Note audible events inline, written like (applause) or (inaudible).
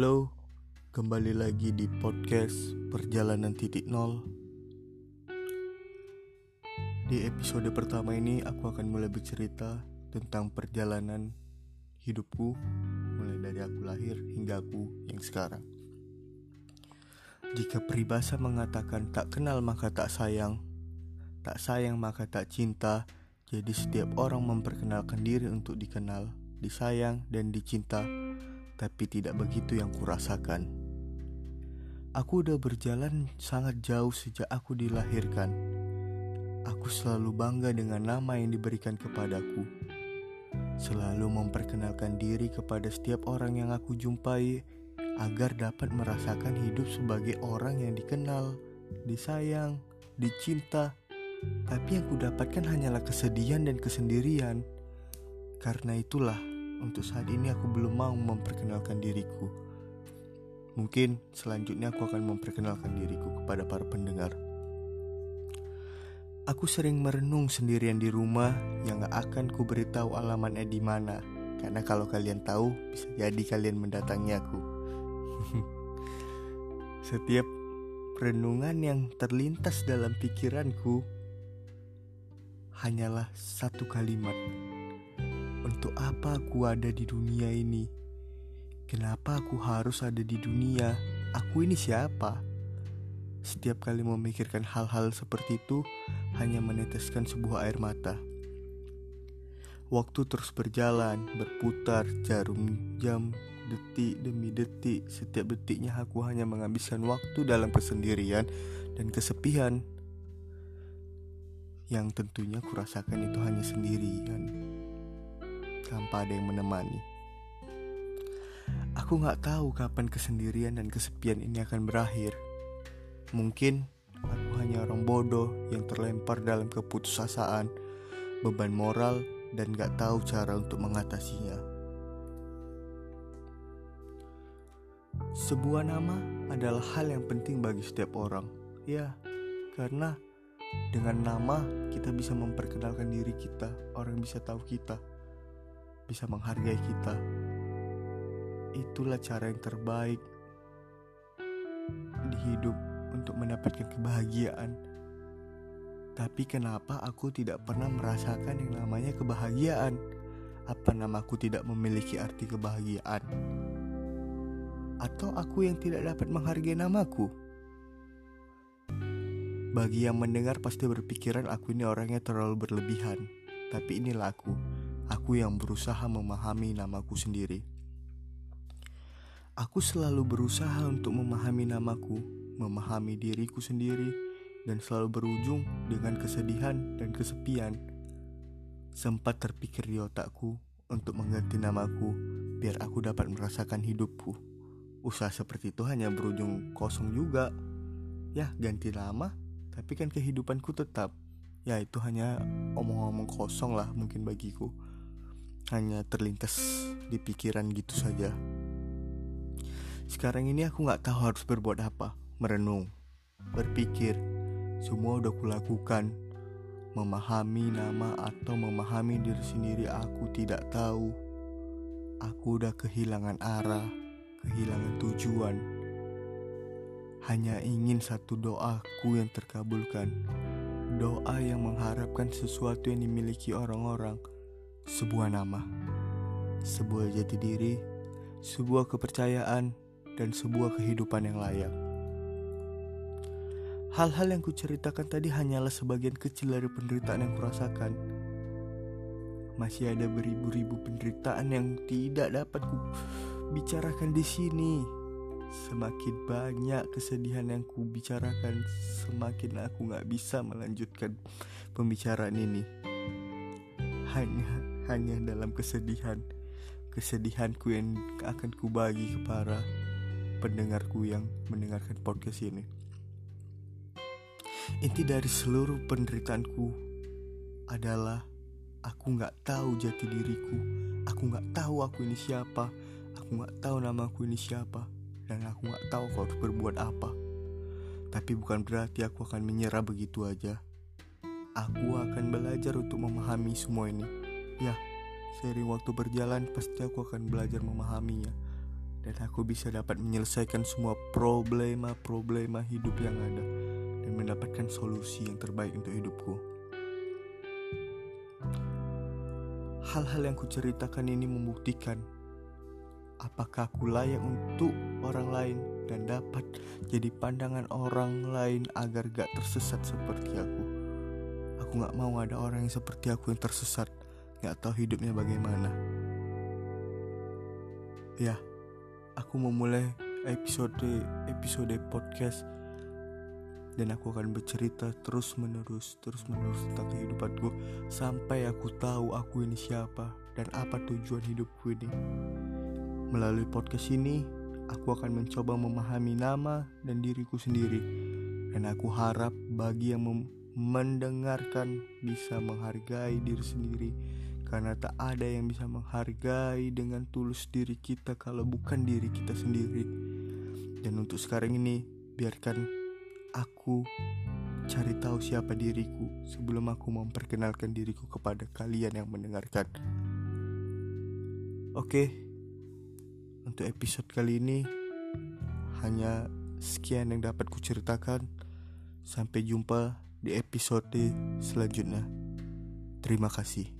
Halo, kembali lagi di podcast Perjalanan Titik Nol. Di episode pertama ini aku akan mulai bercerita tentang perjalanan hidupku mulai dari aku lahir hingga aku yang sekarang. Jika peribahasa mengatakan tak kenal maka tak sayang, tak sayang maka tak cinta, jadi setiap orang memperkenalkan diri untuk dikenal, disayang, dan dicinta tapi tidak begitu yang kurasakan. Aku udah berjalan sangat jauh sejak aku dilahirkan. Aku selalu bangga dengan nama yang diberikan kepadaku. Selalu memperkenalkan diri kepada setiap orang yang aku jumpai agar dapat merasakan hidup sebagai orang yang dikenal, disayang, dicinta. Tapi yang kudapatkan hanyalah kesedihan dan kesendirian. Karena itulah untuk saat ini aku belum mau memperkenalkan diriku. Mungkin selanjutnya aku akan memperkenalkan diriku kepada para pendengar. Aku sering merenung sendirian di rumah yang gak akan ku beritahu alamatnya di mana. Karena kalau kalian tahu, bisa jadi kalian mendatangi aku. (laughs) Setiap renungan yang terlintas dalam pikiranku hanyalah satu kalimat untuk apa aku ada di dunia ini? Kenapa aku harus ada di dunia? Aku ini siapa? Setiap kali memikirkan hal-hal seperti itu, hanya meneteskan sebuah air mata. Waktu terus berjalan, berputar, jarum jam, detik demi detik. Setiap detiknya aku hanya menghabiskan waktu dalam kesendirian dan kesepian. Yang tentunya kurasakan itu hanya sendirian tanpa ada yang menemani. Aku gak tahu kapan kesendirian dan kesepian ini akan berakhir. Mungkin aku hanya orang bodoh yang terlempar dalam keputusasaan, beban moral, dan gak tahu cara untuk mengatasinya. Sebuah nama adalah hal yang penting bagi setiap orang. Ya, karena dengan nama kita bisa memperkenalkan diri kita, orang bisa tahu kita bisa menghargai kita. Itulah cara yang terbaik di hidup untuk mendapatkan kebahagiaan. Tapi kenapa aku tidak pernah merasakan yang namanya kebahagiaan? Apa namaku tidak memiliki arti kebahagiaan? Atau aku yang tidak dapat menghargai namaku? Bagi yang mendengar pasti berpikiran aku ini orangnya terlalu berlebihan. Tapi inilah aku Aku yang berusaha memahami namaku sendiri. Aku selalu berusaha untuk memahami namaku, memahami diriku sendiri, dan selalu berujung dengan kesedihan dan kesepian. Sempat terpikir di otakku untuk mengganti namaku biar aku dapat merasakan hidupku. Usaha seperti itu hanya berujung kosong juga. Ya, ganti nama, tapi kan kehidupanku tetap. Ya, itu hanya omong-omong kosong lah mungkin bagiku hanya terlintas di pikiran gitu saja. Sekarang ini aku nggak tahu harus berbuat apa, merenung, berpikir, semua udah kulakukan. Memahami nama atau memahami diri sendiri aku tidak tahu. Aku udah kehilangan arah, kehilangan tujuan. Hanya ingin satu doaku yang terkabulkan. Doa yang mengharapkan sesuatu yang dimiliki orang-orang sebuah nama, sebuah jati diri, sebuah kepercayaan, dan sebuah kehidupan yang layak. Hal-hal yang kuceritakan tadi hanyalah sebagian kecil dari penderitaan yang kurasakan. Masih ada beribu-ribu penderitaan yang tidak dapat ku bicarakan di sini. Semakin banyak kesedihan yang ku bicarakan, semakin aku gak bisa melanjutkan pembicaraan ini. Hanya hanya dalam kesedihan. Kesedihanku yang akan kubagi kepada pendengarku yang mendengarkan podcast ini. Inti dari seluruh penderitaanku adalah aku nggak tahu jati diriku. Aku nggak tahu aku ini siapa. Aku nggak tahu namaku ini siapa. Dan aku nggak tahu aku harus berbuat apa. Tapi bukan berarti aku akan menyerah begitu aja aku akan belajar untuk memahami semua ini Ya, sering waktu berjalan pasti aku akan belajar memahaminya. dan aku bisa dapat menyelesaikan semua problema-problema hidup yang ada dan mendapatkan solusi yang terbaik untuk hidupku. Hal-hal yang kuceritakan ini membuktikan apakah aku layak untuk orang lain dan dapat jadi pandangan orang lain agar gak tersesat seperti aku. Aku gak mau ada orang yang seperti aku yang tersesat, gak tahu hidupnya bagaimana. Ya, aku memulai episode episode podcast dan aku akan bercerita terus menerus terus menerus tentang kehidupanku sampai aku tahu aku ini siapa dan apa tujuan hidupku ini. Melalui podcast ini, aku akan mencoba memahami nama dan diriku sendiri. Dan aku harap bagi yang mendengarkan bisa menghargai diri sendiri karena tak ada yang bisa menghargai dengan tulus diri kita kalau bukan diri kita sendiri. Dan untuk sekarang ini, biarkan aku cari tahu siapa diriku sebelum aku memperkenalkan diriku kepada kalian yang mendengarkan. Oke. Untuk episode kali ini hanya sekian yang dapat kuceritakan. Sampai jumpa di episode selanjutnya. Terima kasih.